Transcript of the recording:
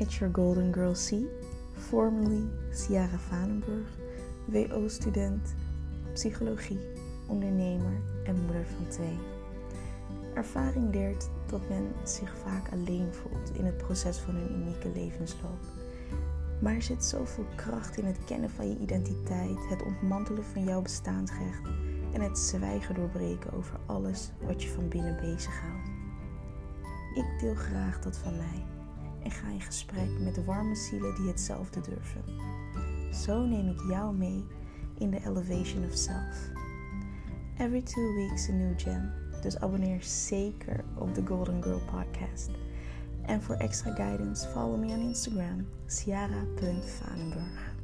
It's your Golden Girl C, formerly Ciara Vanenburg, WO-student, psychologie, ondernemer en moeder van twee. Ervaring leert dat men zich vaak alleen voelt in het proces van een unieke levensloop. Maar er zit zoveel kracht in het kennen van je identiteit, het ontmantelen van jouw bestaansrecht en het zwijgen doorbreken over alles wat je van binnen bezighoudt. Ik deel graag dat van mij en ga in gesprek met warme zielen die hetzelfde durven. Zo neem ik jou mee in de elevation of self. Every two weeks a new gem, dus abonneer zeker op de Golden Girl podcast. En voor extra guidance follow me on Instagram, ciara.vanenburg.